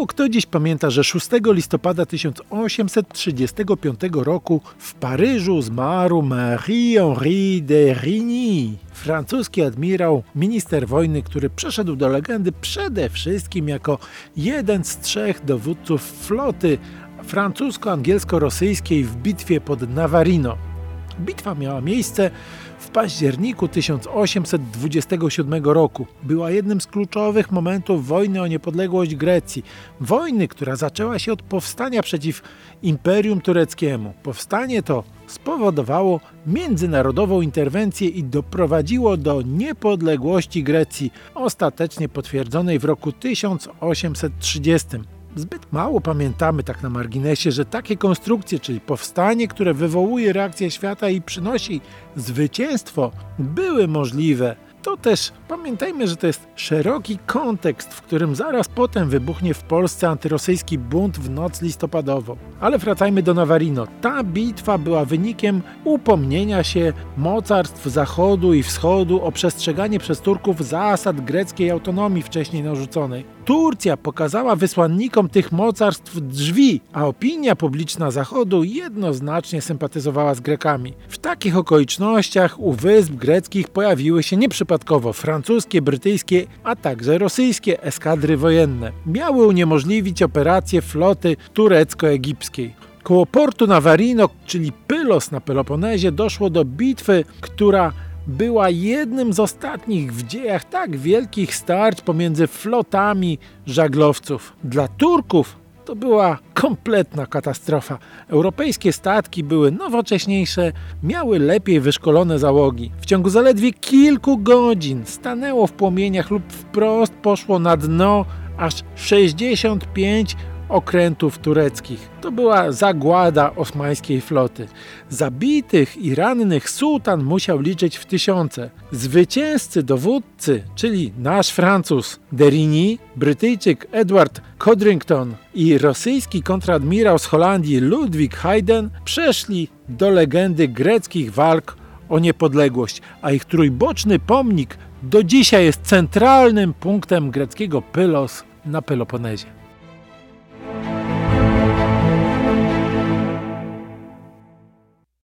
Mało kto dziś pamięta, że 6 listopada 1835 roku w Paryżu zmarł Marie-Henri de Rigny, francuski admirał, minister wojny, który przeszedł do legendy przede wszystkim jako jeden z trzech dowódców floty francusko-angielsko-rosyjskiej w bitwie pod Navarino. Bitwa miała miejsce w październiku 1827 roku. Była jednym z kluczowych momentów wojny o niepodległość Grecji. Wojny, która zaczęła się od powstania przeciw Imperium Tureckiemu. Powstanie to spowodowało międzynarodową interwencję i doprowadziło do niepodległości Grecji, ostatecznie potwierdzonej w roku 1830. Zbyt mało pamiętamy tak na marginesie, że takie konstrukcje, czyli powstanie, które wywołuje reakcję świata i przynosi zwycięstwo, były możliwe. To też pamiętajmy, że to jest szeroki kontekst, w którym zaraz potem wybuchnie w Polsce antyrosyjski bunt w noc listopadową. Ale wracajmy do Nawarino. Ta bitwa była wynikiem upomnienia się mocarstw Zachodu i Wschodu o przestrzeganie przez Turków zasad greckiej autonomii wcześniej narzuconej. Turcja pokazała wysłannikom tych mocarstw drzwi, a opinia publiczna Zachodu jednoznacznie sympatyzowała z Grekami. W takich okolicznościach u wysp greckich pojawiły się nieprzypadkowo francuskie, brytyjskie, a także rosyjskie eskadry wojenne. Miały uniemożliwić operację floty turecko-egipskiej. Koło portu Navarino, czyli Pylos na Peloponezie, doszło do bitwy, która była jednym z ostatnich w dziejach tak wielkich starć pomiędzy flotami żaglowców. Dla Turków to była kompletna katastrofa. Europejskie statki były nowocześniejsze, miały lepiej wyszkolone załogi. W ciągu zaledwie kilku godzin stanęło w płomieniach lub wprost poszło na dno aż 65 okrętów tureckich. To była zagłada osmańskiej floty. Zabitych i rannych sułtan musiał liczyć w tysiące. Zwycięzcy dowódcy, czyli nasz Francuz Derigny, Brytyjczyk Edward Codrington i rosyjski kontradmirał z Holandii Ludwig Hayden przeszli do legendy greckich walk o niepodległość, a ich trójboczny pomnik do dzisiaj jest centralnym punktem greckiego Pylos na Peloponezie.